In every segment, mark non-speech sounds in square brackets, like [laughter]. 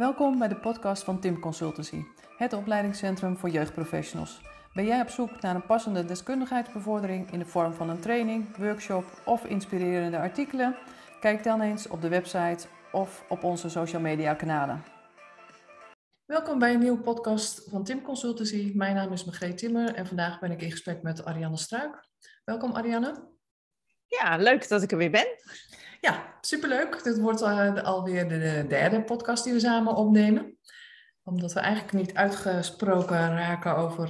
Welkom bij de podcast van Tim Consultancy, het opleidingscentrum voor jeugdprofessionals. Ben jij op zoek naar een passende deskundigheidsbevordering in de vorm van een training, workshop of inspirerende artikelen? Kijk dan eens op de website of op onze social media kanalen. Welkom bij een nieuwe podcast van Tim Consultancy. Mijn naam is Margreet Timmer en vandaag ben ik in gesprek met Ariane Struik. Welkom Ariane. Ja, leuk dat ik er weer ben. Ja, superleuk. Dit wordt uh, alweer de derde podcast die we samen opnemen. Omdat we eigenlijk niet uitgesproken raken over,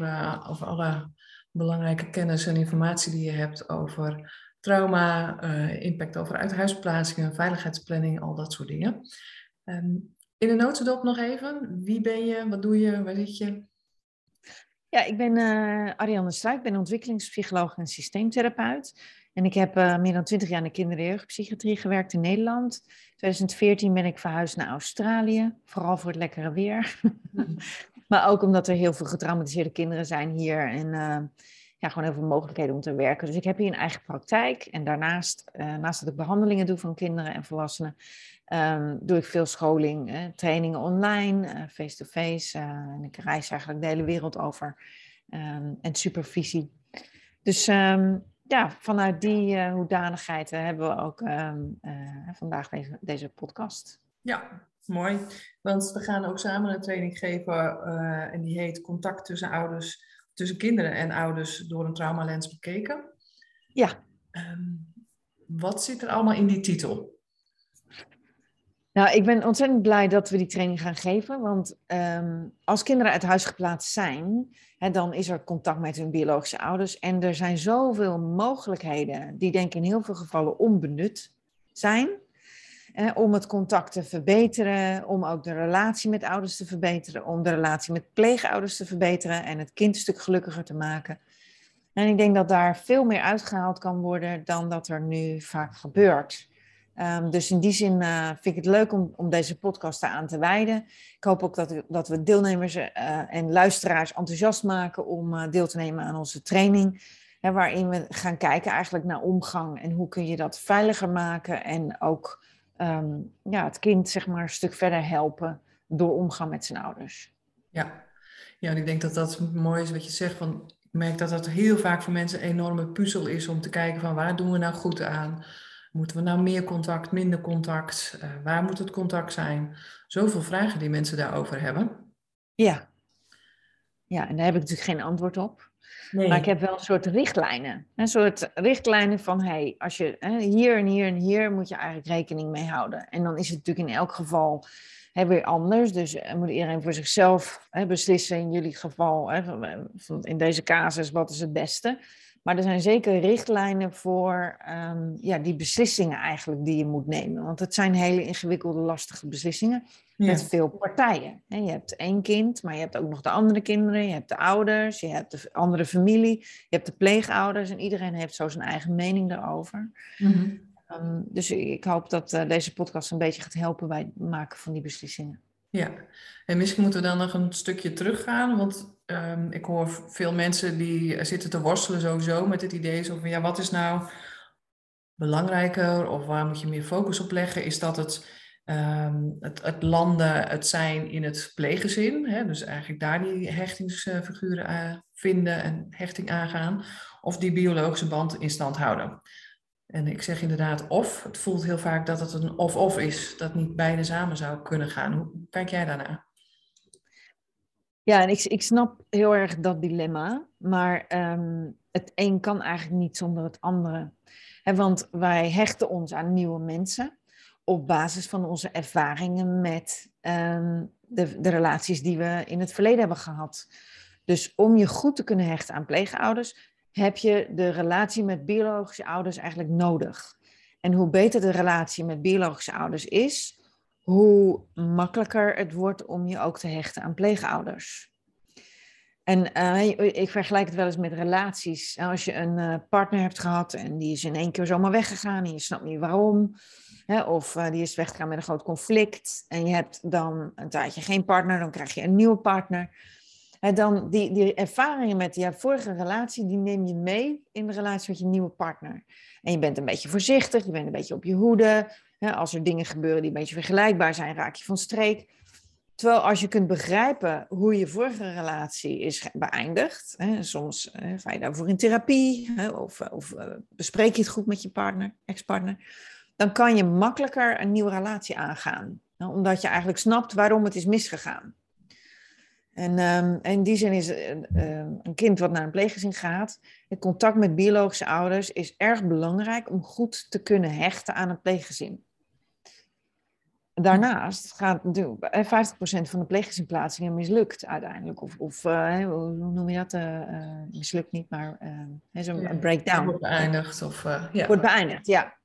over alle belangrijke kennis en informatie die je hebt over trauma, uh, impact over uithuisplaatsingen, veiligheidsplanning, al dat soort dingen. Um, in de notendop nog even. Wie ben je? Wat doe je? Waar zit je? Ja, ik ben Ariane Struik, ik ben ontwikkelingspsycholoog en systeemtherapeut. En ik heb uh, meer dan twintig jaar in de kinder- en jeugdpsychiatrie gewerkt in Nederland. In 2014 ben ik verhuisd naar Australië, vooral voor het lekkere weer. [laughs] maar ook omdat er heel veel getraumatiseerde kinderen zijn hier en uh, ja, gewoon heel veel mogelijkheden om te werken. Dus ik heb hier een eigen praktijk. En daarnaast, uh, naast dat ik behandelingen doe van kinderen en volwassenen, um, doe ik veel scholing, trainingen online, face-to-face. en ik reis eigenlijk de hele wereld over. Um, en supervisie. Dus um, ja, vanuit die uh, hoedanigheid uh, hebben we ook uh, vandaag deze, deze podcast. Ja, mooi. Want we gaan ook samen een training geven en die heet Contact tussen ouders, tussen kinderen en ouders door een traumalens bekeken. Ja. Um, wat zit er allemaal in die titel? Nou, ik ben ontzettend blij dat we die training gaan geven. Want um, als kinderen uit huis geplaatst zijn, hè, dan is er contact met hun biologische ouders. En er zijn zoveel mogelijkheden die denk ik in heel veel gevallen onbenut zijn. Hè, om het contact te verbeteren, om ook de relatie met ouders te verbeteren, om de relatie met pleegouders te verbeteren en het kind een stuk gelukkiger te maken. En ik denk dat daar veel meer uitgehaald kan worden dan dat er nu vaak gebeurt. Um, dus in die zin uh, vind ik het leuk om, om deze podcast aan te wijden. Ik hoop ook dat, dat we deelnemers uh, en luisteraars enthousiast maken om uh, deel te nemen aan onze training. Hè, waarin we gaan kijken eigenlijk naar omgang en hoe kun je dat veiliger maken. En ook um, ja, het kind zeg maar, een stuk verder helpen door omgang met zijn ouders. Ja. ja, en ik denk dat dat mooi is wat je zegt. Van, ik merk dat dat heel vaak voor mensen een enorme puzzel is om te kijken van waar doen we nou goed aan. Moeten we nou meer contact, minder contact? Uh, waar moet het contact zijn? Zoveel vragen die mensen daarover hebben. Ja. Ja, en daar heb ik natuurlijk geen antwoord op. Nee. Maar ik heb wel een soort richtlijnen. Een soort richtlijnen van, hey, als je hè, hier en hier en hier moet je eigenlijk rekening mee houden. En dan is het natuurlijk in elk geval hè, weer anders. Dus uh, moet iedereen voor zichzelf hè, beslissen in jullie geval, hè, in deze casus, wat is het beste. Maar er zijn zeker richtlijnen voor um, ja, die beslissingen eigenlijk die je moet nemen. Want het zijn hele ingewikkelde, lastige beslissingen ja. met veel partijen. Je hebt één kind, maar je hebt ook nog de andere kinderen. Je hebt de ouders, je hebt de andere familie, je hebt de pleegouders. En iedereen heeft zo zijn eigen mening daarover. Mm -hmm. um, dus ik hoop dat uh, deze podcast een beetje gaat helpen bij het maken van die beslissingen. Ja, en misschien moeten we dan nog een stukje teruggaan, want um, ik hoor veel mensen die zitten te worstelen sowieso met het idee van ja, wat is nou belangrijker of waar moet je meer focus op leggen? Is dat het, um, het, landen, het zijn in het pleeggezin, hè? dus eigenlijk daar die hechtingsfiguren uh, vinden en hechting aangaan, of die biologische band in stand houden? En ik zeg inderdaad of. Het voelt heel vaak dat het een of-of is. Dat niet beide samen zou kunnen gaan. Hoe kijk jij daarnaar? Ja, en ik, ik snap heel erg dat dilemma. Maar um, het een kan eigenlijk niet zonder het andere. Want wij hechten ons aan nieuwe mensen op basis van onze ervaringen met um, de, de relaties die we in het verleden hebben gehad. Dus om je goed te kunnen hechten aan pleegouders, heb je de relatie met biologische ouders eigenlijk nodig. En hoe beter de relatie met biologische ouders is, hoe makkelijker het wordt om je ook te hechten aan pleegouders. En uh, ik vergelijk het wel eens met relaties. Als je een uh, partner hebt gehad en die is in één keer zomaar weggegaan en je snapt niet waarom, hè, of uh, die is weggegaan met een groot conflict en je hebt dan een tijdje geen partner, dan krijg je een nieuwe partner. En dan die, die ervaringen met je vorige relatie, die neem je mee in de relatie met je nieuwe partner. En je bent een beetje voorzichtig, je bent een beetje op je hoede. Als er dingen gebeuren die een beetje vergelijkbaar zijn, raak je van streek. Terwijl als je kunt begrijpen hoe je vorige relatie is beëindigd, hè, soms hè, ga je daarvoor in therapie hè, of, of uh, bespreek je het goed met je partner, ex-partner, dan kan je makkelijker een nieuwe relatie aangaan. Omdat je eigenlijk snapt waarom het is misgegaan. En um, in die zin is uh, een kind wat naar een pleeggezin gaat, het contact met biologische ouders is erg belangrijk om goed te kunnen hechten aan een pleeggezin. Daarnaast gaat natuurlijk 50% van de pleeggezinplaatsingen mislukt uiteindelijk. Of, of uh, hoe noem je dat? Uh, mislukt niet, maar uh, zo'n ja, breakdown. Wordt beëindigd. Of, ja. Wordt beëindigd, ja.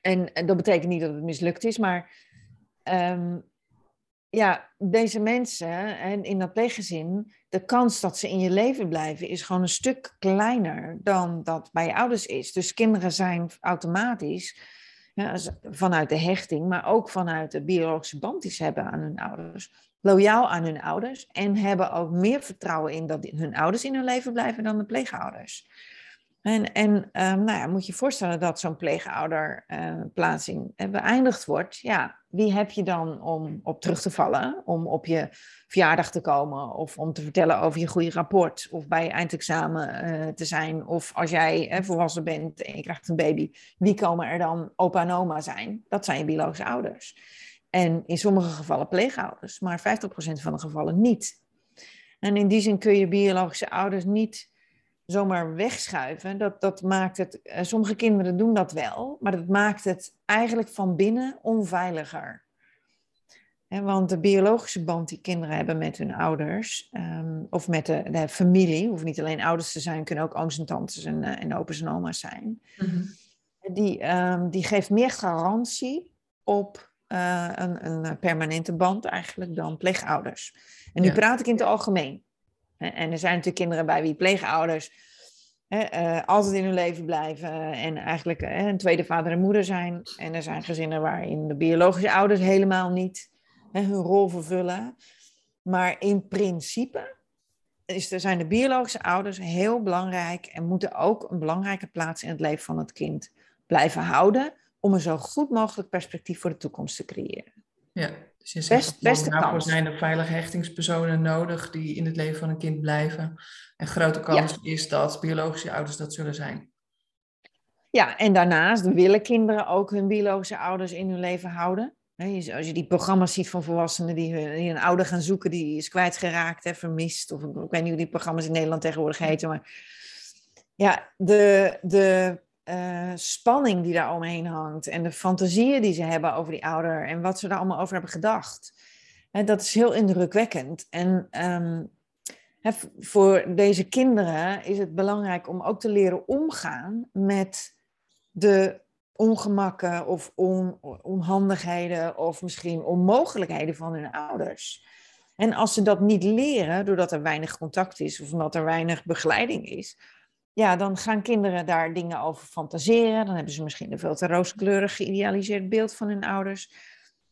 En, en, dat betekent niet dat het mislukt is, maar um, ja, deze mensen en in dat pleeggezin, de kans dat ze in je leven blijven is gewoon een stuk kleiner dan dat bij je ouders is. Dus kinderen zijn automatisch vanuit de hechting, maar ook vanuit de biologische band die ze hebben aan hun ouders, loyaal aan hun ouders en hebben ook meer vertrouwen in dat hun ouders in hun leven blijven dan de pleegouders. En, en um, nou moet je je voorstellen dat zo'n pleegouderplaatsing uh, beëindigd wordt. Ja, wie heb je dan om op terug te vallen? Om op je verjaardag te komen of om te vertellen over je goede rapport of bij je eindexamen uh, te zijn. Of als jij volwassen bent en je krijgt een baby, wie komen er dan opa en oma zijn? Dat zijn je biologische ouders. En in sommige gevallen pleegouders, maar 50% van de gevallen niet. En in die zin kun je biologische ouders niet zomaar wegschuiven, dat, dat maakt het, uh, sommige kinderen doen dat wel, maar dat maakt het eigenlijk van binnen onveiliger. He, want de biologische band die kinderen hebben met hun ouders, um, of met de, de, familie, hoeft niet alleen ouders te zijn, kunnen ook ooms en tantes en, uh, en opa's en oma's zijn, mm -hmm. die, um, die geeft meer garantie op uh, een, een permanente band eigenlijk dan pleegouders. En nu ja. praat ik in het algemeen. En er zijn natuurlijk kinderen bij wie pleegouders uh, altijd in hun leven blijven en eigenlijk uh, een tweede vader en moeder zijn. En er zijn gezinnen waarin de biologische ouders helemaal niet hun rol vervullen. Maar in principe is, zijn de biologische ouders heel belangrijk en moeten ook een belangrijke plaats in het leven van het kind blijven houden om een zo goed mogelijk perspectief voor de toekomst te creëren. Ja, dus zegt Best, beste zijn er veilige hechtingspersonen nodig die in het leven van een kind blijven. En grote kans is dat biologische ouders dat zullen zijn. Ja, en daarnaast willen kinderen ook hun biologische ouders in hun leven houden. Als je die programma's ziet van volwassenen die, die een ouder gaan zoeken, die is kwijtgeraakt, hè, vermist. Of ik weet niet hoe die programma's in Nederland tegenwoordig heten. Maar ja, de, de uh, spanning die daar omheen hangt en de fantasieën die ze hebben over die ouder en wat ze daar allemaal over hebben gedacht. Hè, dat is heel indrukwekkend. En hè, voor deze kinderen is het belangrijk om ook te leren omgaan met de ongemakken of on, onhandigheden of misschien onmogelijkheden van hun ouders. En als ze dat niet leren, doordat er weinig contact is of omdat er weinig begeleiding is, ja, dan gaan kinderen daar dingen over fantaseren. Dan hebben ze misschien een veel te rooskleurig geïdealiseerd beeld van hun ouders.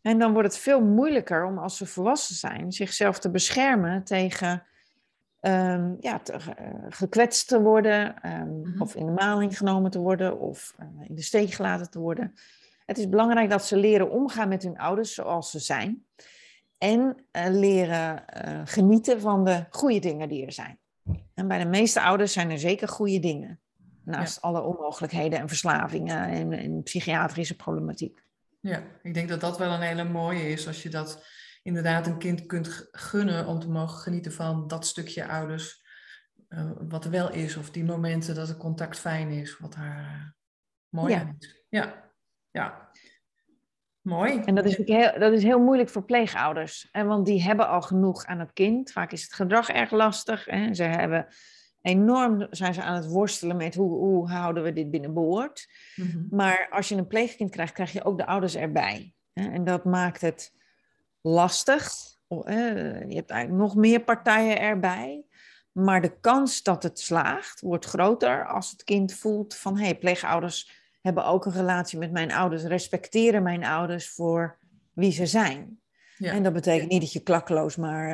En dan wordt het veel moeilijker om als ze volwassen zijn zichzelf te beschermen tegen um, ja, te, uh, gekwetst te worden, um, mm -hmm. of in de maling genomen te worden, of uh, in de steek gelaten te worden. Het is belangrijk dat ze leren omgaan met hun ouders zoals ze zijn. En uh, leren genieten van de goede dingen die er zijn. En bij de meeste ouders zijn er zeker goede dingen. Naast ja. alle onmogelijkheden en verslavingen en, en, psychiatrische problematiek. Ja, ik denk dat dat wel een hele mooie is. Als je dat inderdaad een kind kunt gunnen om te mogen genieten van dat stukje ouders. Uh, wat er wel is. Of die momenten dat het contact fijn is. Wat daar uh, mooi ja. is. Ja, ja. Mooi. En dat is, heel, dat is heel moeilijk voor pleegouders. Hè? Want die hebben al genoeg aan het kind. Vaak is het gedrag erg lastig. Hè? Ze hebben enorm zijn ze aan het worstelen met hoe, hoe houden we dit binnen boord. Mm -hmm. Maar als je een pleegkind krijgt, krijg je ook de ouders erbij. Hè? En dat maakt het lastig. Je hebt eigenlijk nog meer partijen erbij. Maar de kans dat het slaagt wordt groter als het kind voelt van hé, hey, pleegouders hebben ook een relatie met mijn ouders, respecteren mijn ouders voor wie ze zijn. Ja. En dat betekent niet dat je klakkeloos maar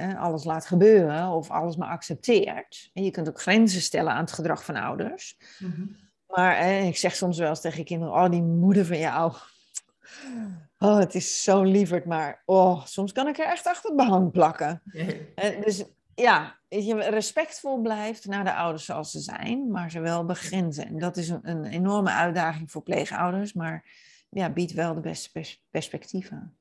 uh, alles laat gebeuren of alles maar accepteert. En je kunt ook grenzen stellen aan het gedrag van ouders. Mm -hmm. Maar uh, ik zeg soms wel eens tegen kinderen, oh die moeder van jou, Oh, het is zo lieverd, maar oh, soms kan ik er echt achter het behang plakken. Eh, Dus ja, je respectvol blijft naar de ouders zoals ze zijn, maar ze wel begrenzen. En dat is een, een enorme uitdaging voor pleegouders, maar ja, biedt wel de beste pers- perspectieven.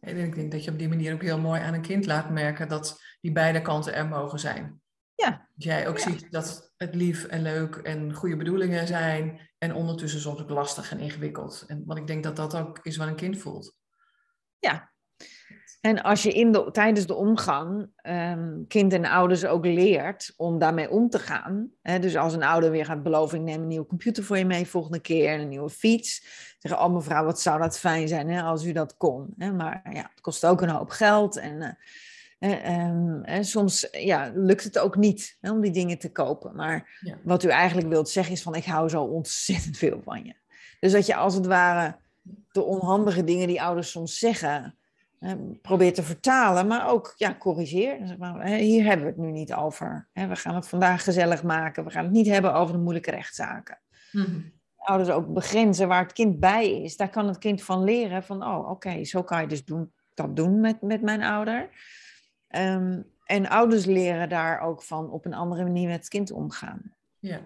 En ik denk dat je op die manier ook heel mooi aan een kind laat merken dat die beide kanten er mogen zijn. Ja. Dat jij ook Ja. ziet dat het lief en leuk en goede bedoelingen zijn en ondertussen soms ook lastig en ingewikkeld. En, want ik denk dat dat ook is wat een kind voelt. Ja. En als je in de, tijdens de omgang ehm, kind en ouders ook leert om daarmee om te gaan. Hè, dus als een ouder weer gaat beloven, ik neem een nieuwe computer voor je mee volgende keer en een nieuwe fiets. Zeggen, oh mevrouw, wat zou dat fijn zijn hè, als u dat kon. Hè? Maar ja, het kost ook een hoop geld. En, eh, eh, ehm, en soms ja, lukt het ook niet hè, om die dingen te kopen. Maar Ja. wat u eigenlijk wilt zeggen is van, ik hou zo ontzettend veel van je. Dus dat je als het ware de onhandige dingen die ouders soms zeggen probeer te vertalen, maar ook ja, corrigeer. Zeg maar, hier hebben we het nu niet over. We gaan het vandaag gezellig maken. We gaan het niet hebben over de moeilijke rechtszaken. Mhm. Ouders ook begrenzen waar het kind bij is. Daar kan het kind van leren van, oh oké, zo kan je dus doen, dat doen met, met mijn ouder. Ehm, en ouders leren daar ook van op een andere manier met het kind omgaan. Ja.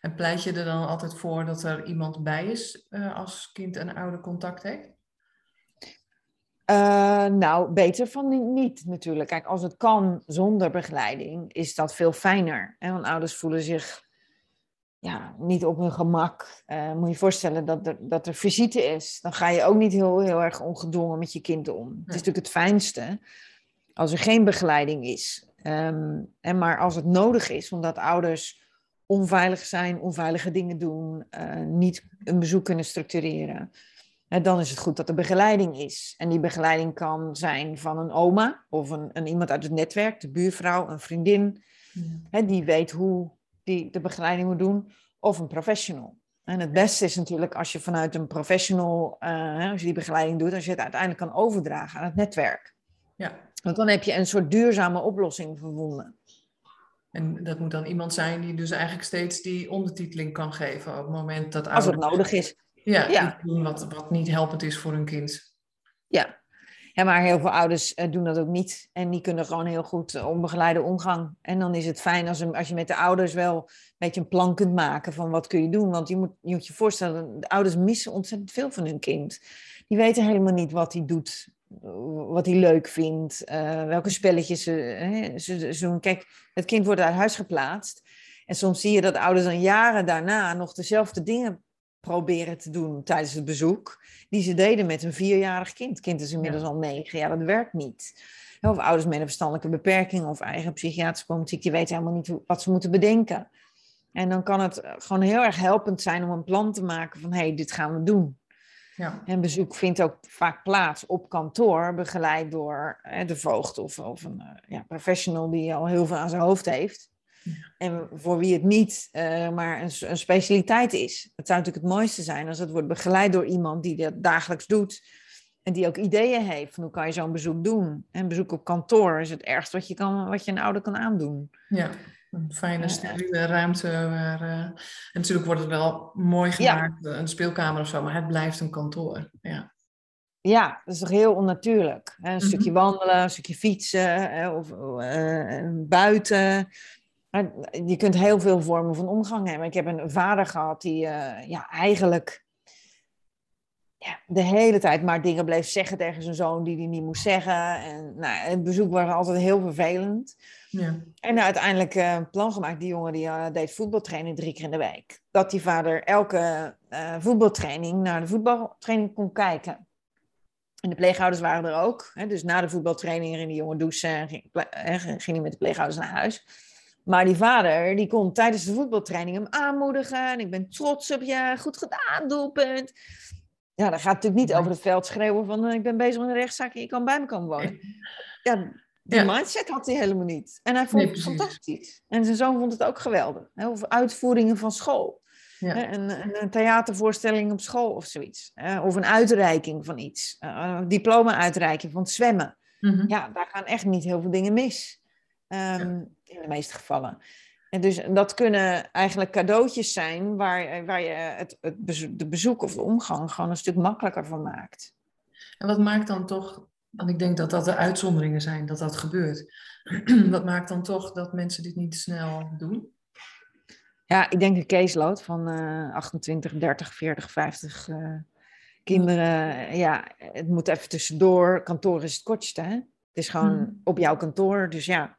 En pleit je er dan altijd voor dat er iemand bij is eh, als kind en ouder contact heeft? Eh, nou, beter van ni- niet natuurlijk. Kijk, als het kan zonder begeleiding, is dat veel fijner. Hè? Want ouders voelen zich ja, niet op hun gemak. Eh, moet je je voorstellen dat er, dat er visite is. Dan ga je ook niet heel, heel erg ongedwongen met je kind om. Het is natuurlijk het fijnste als er geen begeleiding is. Ehm, en maar als het nodig is, omdat ouders onveilig zijn, onveilige dingen doen, eh, niet een bezoek kunnen structureren. Dan is het goed dat er begeleiding is. En die begeleiding kan zijn van een oma of een, een iemand uit het netwerk, de buurvrouw, een vriendin, hè, die weet hoe die de begeleiding moet doen, of een professional. En het beste is natuurlijk als je vanuit een professional, eh, als je die begeleiding doet, als je het uiteindelijk kan overdragen aan het netwerk. Ja. Want dan heb je een soort duurzame oplossing gevonden. En dat moet dan iemand zijn die dus eigenlijk steeds die ondertiteling kan geven op het moment dat Als het nodig is. Ja, Ja. iets doen wat, wat niet helpend is voor hun kind. Ja. ja, maar heel veel ouders eh, doen dat ook niet. En die kunnen gewoon heel goed eh, onbegeleide omgang. En dan is het fijn als, een, als je met de ouders wel een beetje een plan kunt maken van wat kun je doen. Want je moet je, moet je voorstellen, de ouders missen ontzettend veel van hun kind. Die weten helemaal niet wat hij doet, eh, wat hij leuk vindt, welke spelletjes ze, hè, ze, ze doen. Kijk, het kind wordt uit huis geplaatst. En soms zie je dat ouders dan jaren daarna nog dezelfde dingen proberen te doen tijdens het bezoek die ze deden met een vierjarig kind. Kind is inmiddels al negen. Ja, dat werkt niet. Of ouders met een verstandelijke beperking of eigen psychiatrische problematiek, die weten helemaal niet wat ze moeten bedenken. En dan kan het eh, gewoon heel erg helpend zijn om een plan te maken van, hé, hey, dit gaan we doen. Ja. En bezoek vindt ook vaak plaats op kantoor, begeleid door eh, de voogd of, of een eh, ja, professional die al heel veel aan zijn hoofd heeft. En voor wie het niet eh, maar een, een specialiteit is. Het zou natuurlijk het mooiste zijn als het wordt begeleid door iemand die dat dagelijks doet. En die ook ideeën heeft van hoe kan je zo'n bezoek doen. En bezoek op kantoor is het ergst wat je, kan, wat je een ouder kan aandoen. Ja, een fijne, steriele ruimte. Waar, eh, en natuurlijk wordt het wel mooi gemaakt, eh, een speelkamer of zo, maar het blijft een kantoor. Ja, Ja, dat is toch heel onnatuurlijk. Een Mhm. stukje wandelen, een stukje fietsen of eh, buiten. Je kunt heel veel vormen van omgang hebben. Ik heb een vader gehad die eh, ja, eigenlijk ja, de hele tijd maar dingen bleef zeggen tegen zijn zoon die hij niet moest zeggen. En nou, het bezoek was altijd heel vervelend. ja. En uiteindelijk eh, een plan gemaakt. Die jongen die eh, deed voetbaltraining drie keer in de week. Dat die vader elke voetbaltraining naar de voetbaltraining kon kijken. En de pleegouders waren er ook. Hè, dus na de voetbaltraining ging die jongen douchen en ging, ging hij met de pleegouders naar huis. Maar die vader, die kon tijdens de voetbaltraining hem aanmoedigen. En ik ben trots op je, goed gedaan, doelpunt. Ja, dan gaat het natuurlijk niet over het veld schreeuwen van... eh, ik ben bezig met een rechtszaak en je kan bij me komen wonen. Ja, die Ja. mindset had hij helemaal niet. En hij vond Nee, het fantastisch. En zijn zoon vond het ook geweldig. Hè, Of uitvoeringen van school. Ja. Een, een, theatervoorstelling op school of zoiets. Hè, Of een uitreiking van iets. Eh, Een diploma-uitreiking van het zwemmen. Mhm. Ja, daar gaan echt niet heel veel dingen mis. Ehm, In de meeste gevallen. En dus dat kunnen eigenlijk cadeautjes zijn waar, waar je het, het bezoek, de bezoek of de omgang gewoon een stuk makkelijker van maakt. En wat maakt dan toch, want ik denk dat dat de uitzonderingen zijn, dat dat gebeurt. [clears throat] wat maakt dan toch dat mensen dit niet snel doen? Ja, ik denk de caseload van uh, 28, 30, 40, 50 uh, kinderen. Ja, het moet even tussendoor. Kantoor is het kortste, hè? Het is gewoon hmm. op jouw kantoor. Dus ja,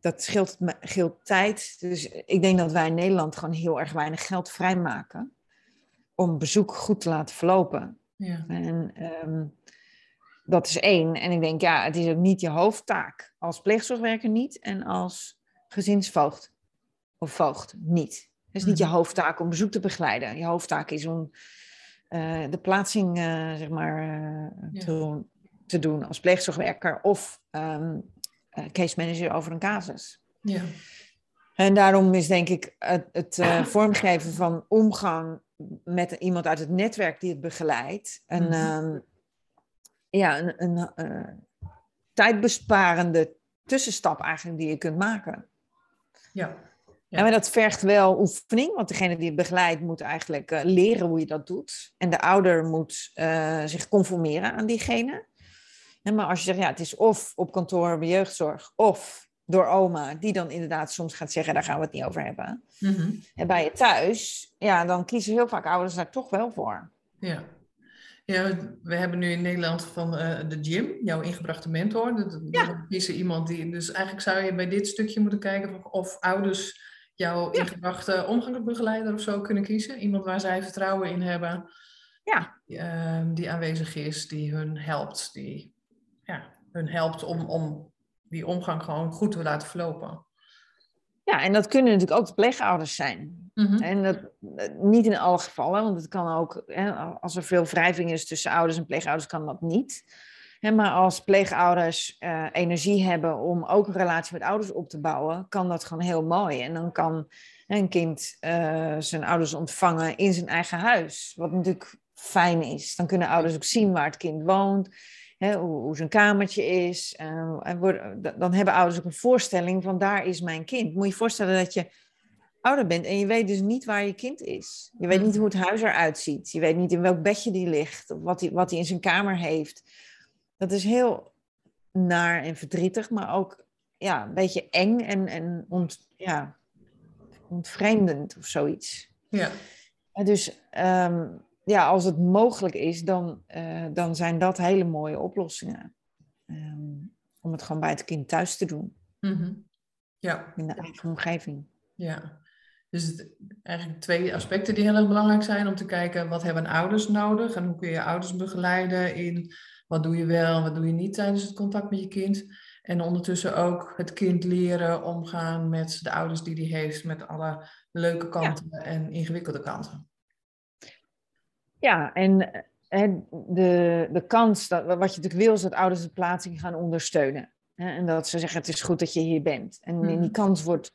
dat scheelt, scheelt tijd. Dus ik denk dat wij in Nederland gewoon heel erg weinig geld vrijmaken om bezoek goed te laten verlopen. Ja. En um, dat is één. En ik denk, ja, het is ook niet je hoofdtaak. Als pleegzorgwerker niet en als gezinsvoogd of voogd niet. Het is niet je mhm. hoofdtaak om bezoek te begeleiden. Je hoofdtaak is om uh, de plaatsing, uh, zeg maar, uh, te, te, doen als pleegzorgwerker of um, case manager over een casus. Ja. En daarom is denk ik het, het vormgeven van omgang met iemand uit het netwerk die het begeleidt. Een, mm -hmm. ja, een, een uh, tijdbesparende tussenstap eigenlijk die je kunt maken. Ja. ja. En dat vergt wel oefening, want degene die het begeleidt moet eigenlijk uh, leren hoe je dat doet. En de ouder moet zich conformeren aan diegene. Maar als je zegt, ja, het is of op kantoor bij jeugdzorg, of door oma, die dan inderdaad soms gaat zeggen, daar gaan we het niet over hebben. Mhm. En bij je thuis, ja, dan kiezen heel vaak ouders daar toch wel voor. Ja. Ja, we hebben nu in Nederland van uh, de gym, jouw ingebrachte mentor. Dat, ja. kiezen iemand die. Dus eigenlijk zou je bij dit stukje moeten kijken of, ouders jouw ingebrachte omgangsbegeleider of zo kunnen kiezen. Iemand waar zij vertrouwen in hebben. Ja. Uh, die aanwezig is, die hun helpt. Die ja, hun helpt om, om die omgang gewoon goed te laten verlopen. Ja, en dat kunnen natuurlijk ook de pleegouders zijn. Mhm. En dat, niet in alle gevallen, want het kan ook, hè, als er veel wrijving is tussen ouders en pleegouders, kan dat niet. Hè, maar als pleegouders uh, energie hebben om ook een relatie met ouders op te bouwen, kan dat gewoon heel mooi. En dan kan een kind uh, zijn ouders ontvangen in zijn eigen huis, wat natuurlijk fijn is. Dan kunnen ouders ook zien waar het kind woont hè, hoe, hoe zijn kamertje is. Uh, dan hebben ouders ook een voorstelling van daar is mijn kind. Moet je je voorstellen dat je ouder bent en je weet dus niet waar je kind is. Je weet niet hoe het huis eruit ziet. Je weet niet in welk bedje die ligt of wat hij wat in zijn kamer heeft. Dat is heel naar en verdrietig, maar ook ja, een beetje eng en, en ont, ja, ontvreemdend of zoiets. Ja. Dus um, ja, als het mogelijk is, dan, uh, dan zijn dat hele mooie oplossingen. Um, om het gewoon bij het kind thuis te doen. Mm -hmm. Ja. In de eigen omgeving. Ja. Dus het, eigenlijk twee aspecten die heel erg belangrijk zijn. Om te kijken, wat hebben ouders nodig? En hoe kun je ouders begeleiden in wat doe je wel, wat doe je niet tijdens het contact met je kind? En ondertussen ook het kind leren omgaan met de ouders die die heeft. Met alle leuke kanten en ingewikkelde kanten. Ja, en de, de kans, dat, wat je natuurlijk wil, is dat ouders de plaatsing gaan ondersteunen. En dat ze zeggen, het is goed dat je hier bent. En die mhm. kans wordt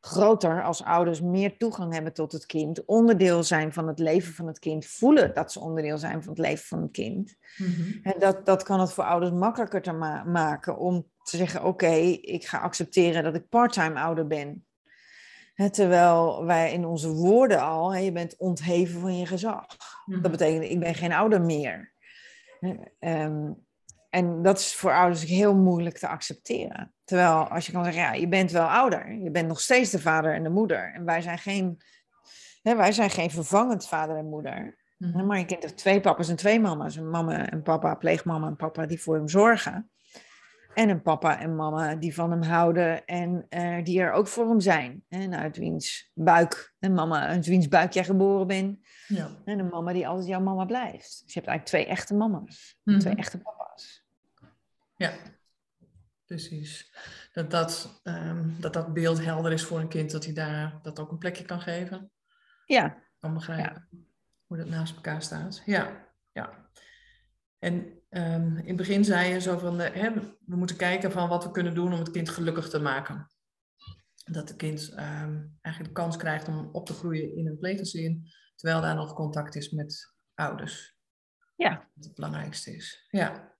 groter als ouders meer toegang hebben tot het kind, onderdeel zijn van het leven van het kind, voelen dat ze onderdeel zijn van het leven van het kind. Mhm. En dat, dat kan het voor ouders makkelijker te maken om te zeggen, oké, ik ga accepteren dat ik parttime ouder ben terwijl wij in onze woorden al, je bent ontheven van je gezag. Dat mhm. betekent, ik ben geen ouder meer. Ehm, en dat is voor ouders heel moeilijk te accepteren. Terwijl als je kan zeggen, ja, je bent wel ouder. Je bent nog steeds de vader en de moeder. En wij zijn geen, wij zijn geen vervangend vader en moeder. Mhm. Maar je kent er twee papa's en twee mama's. Een mama en papa, pleegmama en papa die voor hem zorgen. En een papa en mama die van hem houden en uh, die er ook voor hem zijn. En uit wiens buik, een mama uit wiens buik jij geboren bent. Ja. En een mama die altijd jouw mama blijft. Dus je hebt eigenlijk twee echte mama's. Mhm. Twee echte papa's. Ja, precies. Dat dat, um, dat dat beeld helder is voor een kind, dat hij daar dat ook een plekje kan geven. Ja. Kan begrijpen ja. hoe dat naast elkaar staat. Ja, ja. En um, in het begin zei je zo van, hè, we moeten kijken van wat we kunnen doen om het kind gelukkig te maken. Dat het kind um, eigenlijk de kans krijgt om op te groeien in een pleeggezin, terwijl daar nog contact is met ouders. Ja. Dat het belangrijkste is. Ja.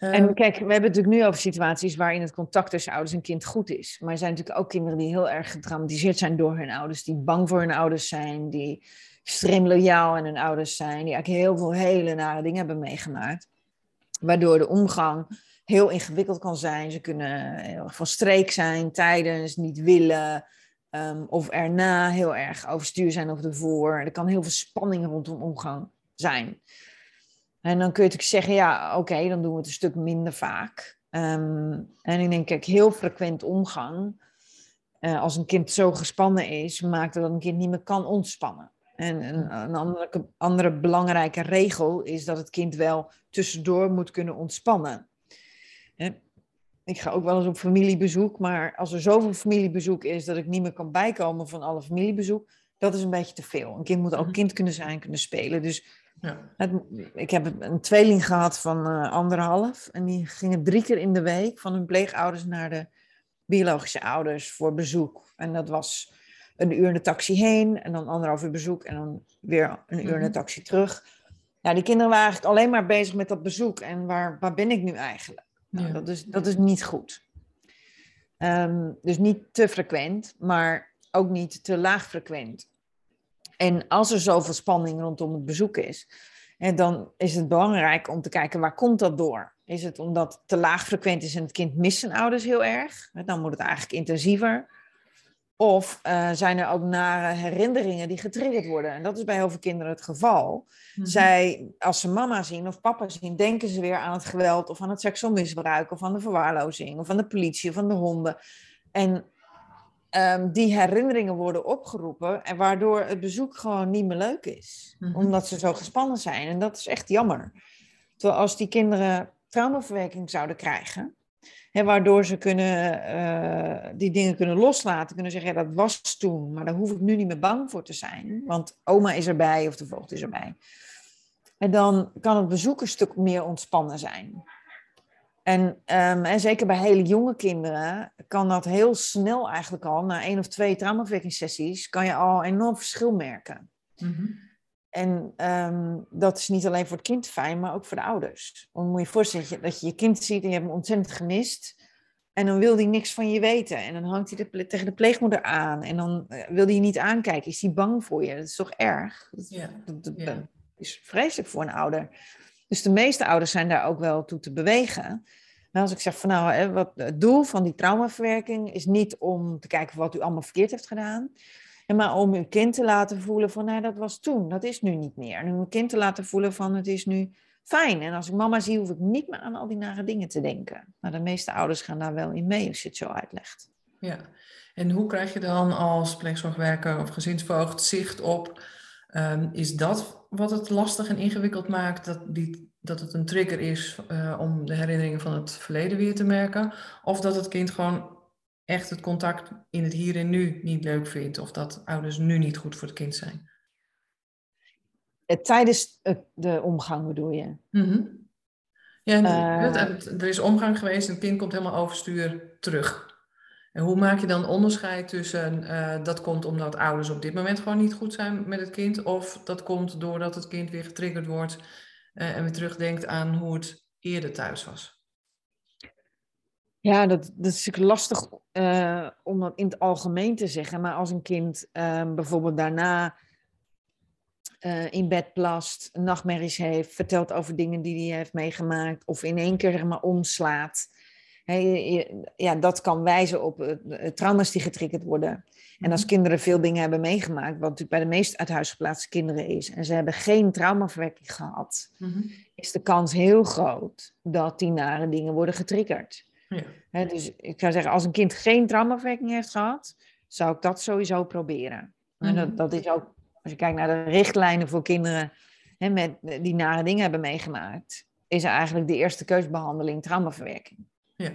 En Ehm, kijk, we hebben het natuurlijk nu over situaties waarin het contact tussen ouders en kind goed is. Maar er zijn natuurlijk ook kinderen die heel erg getraumatiseerd zijn door hun ouders, die bang voor hun ouders zijn, die extreem loyaal aan hun ouders zijn, die eigenlijk heel veel hele nare dingen hebben meegemaakt. Waardoor de omgang heel ingewikkeld kan zijn. Ze kunnen heel erg van streek zijn tijdens, niet willen. ehm, of erna heel erg overstuur zijn of ervoor. Er kan heel veel spanning rondom omgang zijn. En dan kun je natuurlijk zeggen, ja, oké, dan doen we het een stuk minder vaak. Ehm, en ik denk, kijk, heel frequent omgang, eh, als een kind zo gespannen is, maakt dat een kind niet meer kan ontspannen. En een, een andere, andere belangrijke regel is dat het kind wel tussendoor moet kunnen ontspannen. Hè? Ik ga ook wel eens op familiebezoek, maar als er zoveel familiebezoek is dat ik niet meer kan bijkomen van alle familiebezoek, dat is een beetje te veel. Een kind moet ook Mhm. kind kunnen zijn, kunnen spelen. Dus ja. het, ik heb een tweeling gehad van eh, anderhalf. En die gingen drie keer in de week van hun pleegouders naar de biologische ouders voor bezoek. En dat was een uur in de taxi heen en dan anderhalf uur bezoek en dan weer een uur in de Mhm. taxi terug. Ja, die kinderen waren eigenlijk alleen maar bezig met dat bezoek. En waar, waar ben ik nu eigenlijk? Nou, Ja. dat, is, dat is niet goed. Ehm, dus niet te frequent, maar ook niet te laag frequent. En als er zoveel spanning rondom het bezoek is, en dan is het belangrijk om te kijken waar komt dat door? Is het omdat het te laag frequent is en het kind mist zijn ouders heel erg? Dan moet het eigenlijk intensiever. Of eh, zijn er ook nare herinneringen die getriggerd worden? En dat is bij heel veel kinderen het geval. Mhm. Zij, als ze mama zien of papa zien, denken ze weer aan het geweld of aan het seksueel misbruik of aan de verwaarlozing of aan de politie of aan de honden. En ehm, die herinneringen worden opgeroepen en waardoor het bezoek gewoon niet meer leuk is. Mhm. Omdat ze zo gespannen zijn en dat is echt jammer. Terwijl als die kinderen traumaverwerking zouden krijgen, waardoor ze kunnen, eh, die dingen kunnen loslaten, kunnen zeggen, ja, dat was toen, maar daar hoef ik nu niet meer bang voor te zijn, want oma is erbij of de voogd is erbij. En dan kan het bezoek een stuk meer ontspannen zijn. En, ehm, en zeker bij hele jonge kinderen kan dat heel snel eigenlijk al, na één of twee traumaverwerkingssessies, kan je al enorm verschil merken. Mhm. En ehm, dat is niet alleen voor het kind fijn, maar ook voor de ouders. Want moet je je voorstellen dat je, je kind ziet en je hebt hem ontzettend gemist. En dan wil hij niks van je weten. En dan hangt hij de tegen de pleegmoeder aan. En dan eh, wil hij je niet aankijken. Is hij bang voor je? Dat is toch erg? Dat, Ja. dat- dat- Ja. dat is vreselijk voor een ouder. Dus de meeste ouders zijn daar ook wel toe te bewegen. Maar als ik zeg van nou, hè, wat, het doel van die traumaverwerking is niet om te kijken wat u allemaal verkeerd heeft gedaan. Maar om uw kind te laten voelen van, nou, dat was toen, dat is nu niet meer. En om uw kind te laten voelen van, het is nu fijn. En als ik mama zie, hoef ik niet meer aan al die nare dingen te denken. Maar de meeste ouders gaan daar wel in mee als je het zo uitlegt. Ja, en hoe krijg je dan als pleegzorgwerker of gezinsvoogd zicht op, ehm, is dat wat het lastig en ingewikkeld maakt, dat, dat het een trigger is eh, om de herinneringen van het verleden weer te merken, of dat het kind gewoon echt het contact in het hier en nu niet leuk vindt, of dat ouders nu niet goed voor het kind zijn? Eh, Tijdens het- de omgang bedoel je? Mhm. Ja, Eh. er is omgang geweest en het kind komt helemaal overstuur terug. En hoe maak je dan onderscheid tussen eh, dat komt omdat ouders op dit moment gewoon niet goed zijn met het kind, of dat komt doordat het kind weer getriggerd wordt eh, en weer terugdenkt aan hoe het eerder thuis was? Ja, dat, dat is natuurlijk lastig eh, om dat in het algemeen te zeggen. Maar als een kind eh, bijvoorbeeld daarna eh, in bed plast, nachtmerries heeft, vertelt over dingen die hij heeft meegemaakt, of in één keer zeg maar omslaat. Je- ja, dat kan wijzen op eh, trauma's die getriggerd worden. En als kinderen veel dingen hebben meegemaakt, wat natuurlijk bij de meest uit huis geplaatste kinderen is, en ze hebben geen traumaverwerking gehad, Mhm. is de kans heel groot dat die nare dingen worden getriggerd. Ja. Dus ik zou zeggen, als een kind geen traumaverwerking heeft gehad, zou ik dat sowieso proberen. En Mhm. dat, dat is ook, als je kijkt naar de richtlijnen voor kinderen hè, met, die nare dingen hebben meegemaakt, is eigenlijk de eerste keusbehandeling traumaverwerking. Ja.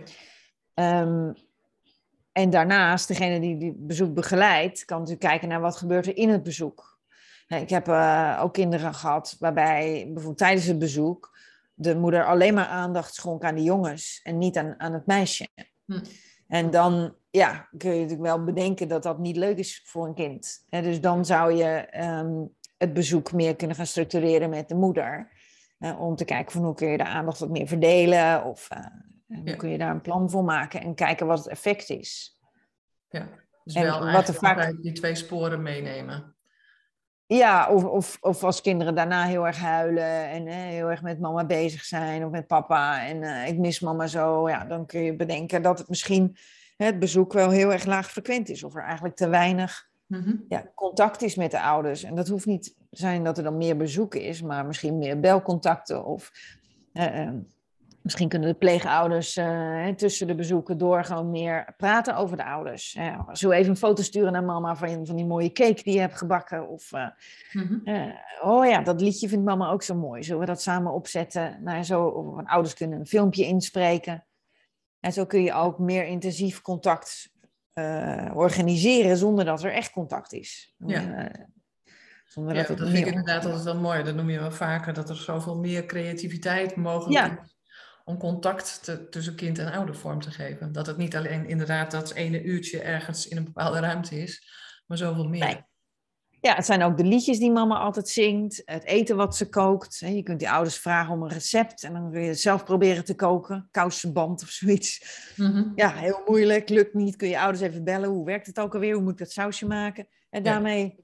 Ehm, en daarnaast, degene die die bezoek begeleidt, kan natuurlijk kijken naar wat gebeurt er in het bezoek. Ik heb eh, ook kinderen gehad waarbij bijvoorbeeld tijdens het bezoek de moeder alleen maar aandacht schonk aan de jongens en niet aan, aan het meisje. Hm. En dan ja, kun je natuurlijk wel bedenken dat dat niet leuk is voor een kind. Hè, dus dan zou je ehm, het bezoek meer kunnen gaan structureren met de moeder. om te kijken van hoe kun je de aandacht wat meer verdelen of hoe Ja. kun je daar een plan voor maken en kijken wat het effect is. Ja, dus En wel wat er vaak- die twee sporen meenemen. Ja, of, of, of als kinderen daarna heel erg huilen en hè, heel erg met mama bezig zijn of met papa en eh, ik mis mama zo, ja, dan kun je bedenken dat het misschien hè, het bezoek wel heel erg laag frequent is of er eigenlijk te weinig Mhm. ja, contact is met de ouders. En dat hoeft niet te zijn dat er dan meer bezoek is, maar misschien meer belcontacten of eh, eh, misschien kunnen de pleegouders eh, tussen de bezoeken door gewoon meer praten over de ouders. Ja, zo even een foto sturen naar mama van, van die mooie cake die je hebt gebakken of... eh, Mhm. eh, oh ja, dat liedje vindt mama ook zo mooi. Zullen we dat samen opzetten? Nou, zo, of ouders kunnen een filmpje inspreken. En zo kun je ook meer intensief contact organiseren zonder dat er echt contact is. Ja. Zonder Ja, dat dat vind ik inderdaad altijd wel mooi. Dat noem je wel vaker, dat er zoveel meer creativiteit mogelijk Ja. is om contact te- tussen kind en ouder vorm te geven. Dat het niet alleen inderdaad dat ene uurtje ergens in een bepaalde ruimte is, maar zoveel meer. Nee. Ja, het zijn ook de liedjes die mama altijd zingt, het eten wat ze kookt. Je kunt die ouders vragen om een recept en dan kun je zelf proberen te koken. Kousenband of zoiets. Mhm. Ja, heel moeilijk, lukt niet. Kun je ouders even bellen. Hoe werkt het ook alweer? Hoe moet ik dat sausje maken? En Ja. daarmee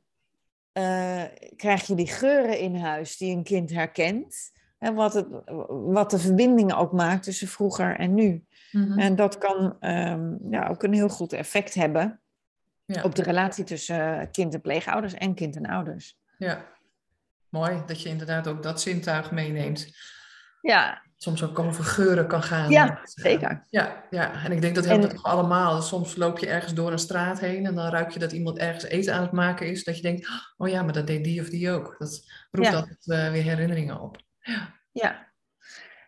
eh, krijg je die geuren in huis die een kind herkent. En wat, het, wat de verbindingen ook maakt tussen vroeger en nu. Mhm. En dat kan ehm, ja, ook een heel goed effect hebben Ja. op de relatie tussen eh, kind en pleegouders en kind en ouders. ja, mooi dat je inderdaad ook dat zintuig meeneemt. Ja, Soms ook over geuren kan gaan. Ja, Dat, eh, zeker. Ja, ja, en ik denk dat helpt En- het toch allemaal. Soms loop je ergens door een straat heen en dan ruik je dat iemand ergens eten aan het maken is. Dat je denkt, oh ja, maar dat deed die of die ook. Dat roept Ja. altijd eh, weer herinneringen op. Ja. Ja,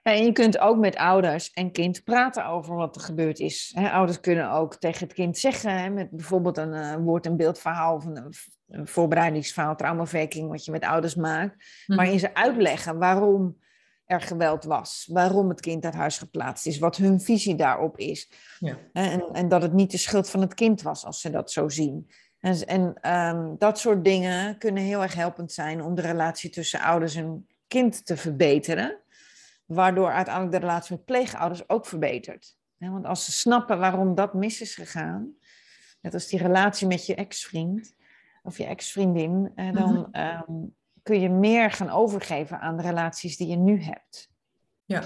En je kunt ook met ouders en kind praten over wat er gebeurd is. Ouders kunnen ook tegen het kind zeggen, met bijvoorbeeld een eh, woord- en beeldverhaal of een, een voorbereidingsverhaal, traumaverking, wat je met ouders maakt, Mhm. waarin ze uitleggen waarom er geweld was, waarom het kind uit huis geplaatst is, wat hun visie daarop is. Ja. En, en dat het niet de schuld van het kind was, als ze dat zo zien. En, en ehm, dat soort dingen kunnen heel erg helpend zijn om de relatie tussen ouders en kind te verbeteren. Waardoor uiteindelijk de relatie met pleegouders ook verbetert. Want als ze snappen waarom dat mis is gegaan, net als die relatie met je ex-vriend of je ex-vriendin, dan Mhm. ehm, kun je meer gaan overgeven aan de relaties die je nu hebt. Ja,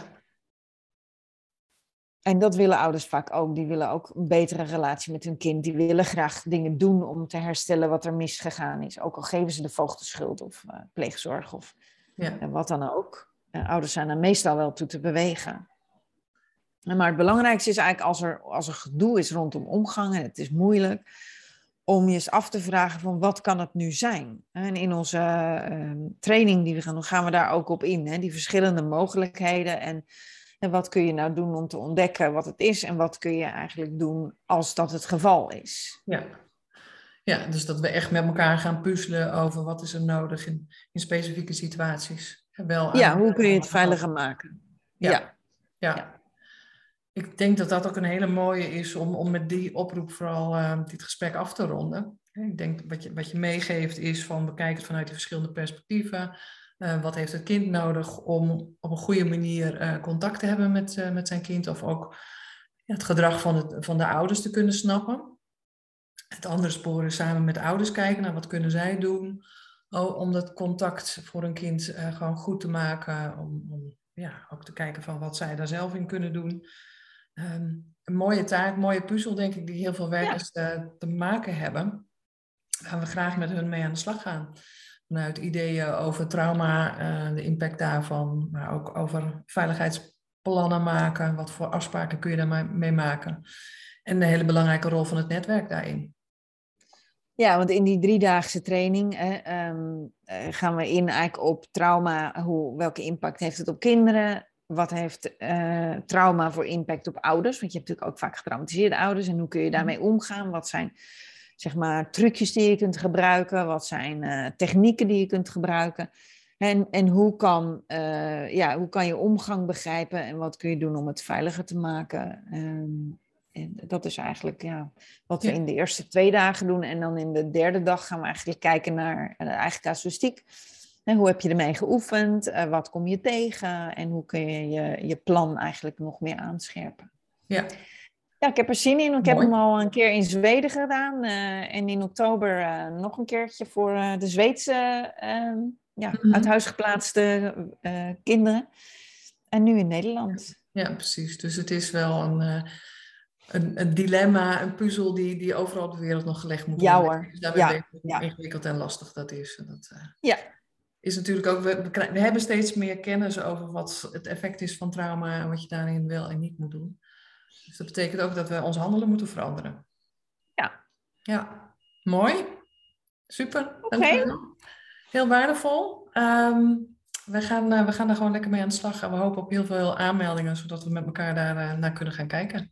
En dat willen ouders vaak ook. Die willen ook een betere relatie met hun kind. Die willen graag dingen doen om te herstellen wat er misgegaan is. Ook al geven ze de voogd de schuld of eh, pleegzorg of ja. en wat dan ook. Ouders zijn er meestal wel toe te bewegen. En Maar het belangrijkste is eigenlijk als er, als er gedoe is rondom omgang en het is moeilijk, om je eens af te vragen van wat kan het nu zijn? En in onze eh, training die we gaan doen, gaan we daar ook op in. Hè? Die verschillende mogelijkheden en, en wat kun je nou doen om te ontdekken wat het is en wat kun je eigenlijk doen als dat het geval is. Ja. Ja, dus dat we echt met elkaar gaan puzzelen over wat is er nodig in, in specifieke situaties. Wel Ja, hoe kun je het veiliger maken? Ja. ja. Ja. Ja. Ik denk dat dat ook een hele mooie is om, om met die oproep vooral eh, dit gesprek af te ronden. Ik denk wat je, wat je meegeeft is van bekijk het vanuit die verschillende perspectieven. Eh, wat heeft het kind nodig om op een goede manier eh, contact te hebben met, eh, met zijn kind of ook ja, het gedrag van, het, van de ouders te kunnen snappen. Het andere spoor is samen met de ouders kijken naar wat kunnen zij doen oh, om dat contact voor een kind eh, gewoon goed te maken. Om, om ja, ook te kijken van wat zij daar zelf in kunnen doen. Ehm, een mooie taak, een mooie puzzel denk ik, die heel veel werkers eh, te maken hebben. Waar we graag met hun mee aan de slag gaan. Vanuit ideeën over trauma, eh, de impact daarvan, maar ook over veiligheidsplannen maken. Wat voor afspraken kun je daarmee maken? En de hele belangrijke rol van het netwerk daarin. Ja, want in die driedaagse training hè, ehm, eh, gaan we in eigenlijk op trauma. Hoe, welke impact heeft het op kinderen? Wat heeft eh, trauma voor impact op ouders? Want je hebt natuurlijk ook vaak getraumatiseerde ouders. En hoe kun je daarmee omgaan? Wat zijn zeg maar, trucjes die je kunt gebruiken? Wat zijn eh, technieken die je kunt gebruiken? En, en hoe, kan, ja, hoe kan je omgang begrijpen? En wat kun je doen om het veiliger te maken? Ehm, en dat is eigenlijk ja, wat we in de eerste twee dagen doen. En dan in de derde dag gaan we eigenlijk kijken naar eh, de eigen casuïstiek. hoe heb je ermee geoefend? Uh, wat kom je tegen? En hoe kun je, je je plan eigenlijk nog meer aanscherpen? Ja. Ja, ik heb er zin in. Ik heb hem al een keer in Zweden gedaan. Uh, en in oktober uh, nog een keertje voor de Zweedse ehm, ja, mm -hmm. uit huis geplaatste kinderen. En nu in Nederland. Ja, precies. Dus het is wel een een, een, dilemma, een puzzel die, die overal op de wereld nog gelegd moet worden. Ja hoor. Dus daarbij ja, hoe ja. ingewikkeld en lastig dat is. Dat, uh, ja. Is natuurlijk ook, we, we, hebben steeds meer kennis over wat het effect is van trauma en wat je daarin wel en niet moet doen. Dus dat betekent ook dat we ons handelen moeten veranderen. Ja. Ja, mooi. Super. Oké. Heel waardevol. Um, we, gaan, uh, we gaan daar gewoon lekker mee aan de slag en we hopen op heel veel aanmeldingen, zodat we met elkaar daar uh, naar kunnen gaan kijken.